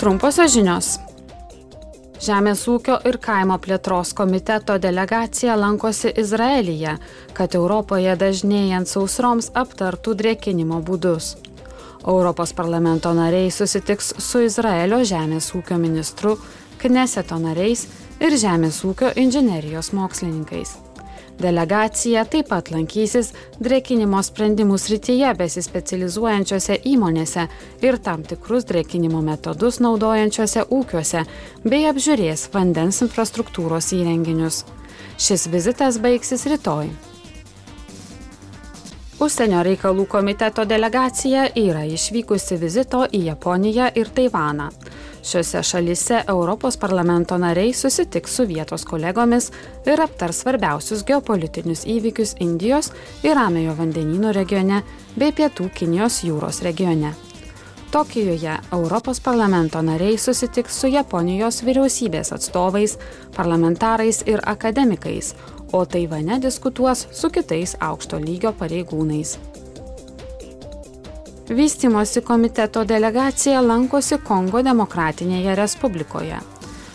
Trumposios žinios. Žemės ūkio ir kaimo plėtros komiteto delegacija lankosi Izraelyje, kad Europoje dažnėjant sausroms aptartų drėkinimo būdus. Europos parlamento nariai susitiks su Izraelio žemės ūkio ministru, Kneseto nariais ir žemės ūkio inžinerijos mokslininkais. Delegacija taip pat lankysis drėkinimo sprendimų srityje besispecializuojančiose įmonėse ir tam tikrus drėkinimo metodus naudojančiose ūkiuose bei apžiūrės vandens infrastruktūros įrenginius. Šis vizitas baigsis rytoj. Užsienio reikalų komiteto delegacija yra išvykusi vizito į Japoniją ir Taivaną. Šiuose šalyse Europos parlamento nariai susitiks su vietos kolegomis ir aptars svarbiausius geopolitinius įvykius Indijos ir Ramiojo vandenyno regione bei Pietų Kinijos jūros regione. Tokijoje Europos parlamento nariai susitiks su Japonijos vyriausybės atstovais, parlamentarais ir akademikais, o Taivane diskutuos su kitais aukšto lygio pareigūnais. Vystimosi komiteto delegacija lankosi Kongo demokratinėje Respublikoje.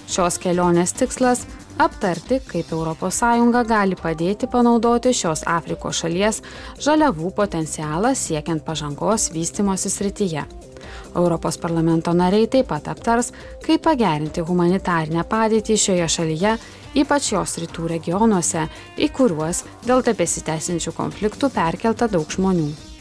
Šios kelionės tikslas - aptarti, kaip ES gali padėti panaudoti šios Afrikos šalies žaliavų potencialą siekiant pažangos vystimosi srityje. Europos parlamento nariai taip pat aptars, kaip pagerinti humanitarinę padėtį šioje šalyje, ypač jos rytų regionuose, į kuriuos dėl tebesitęsinčių konfliktų perkelta daug žmonių.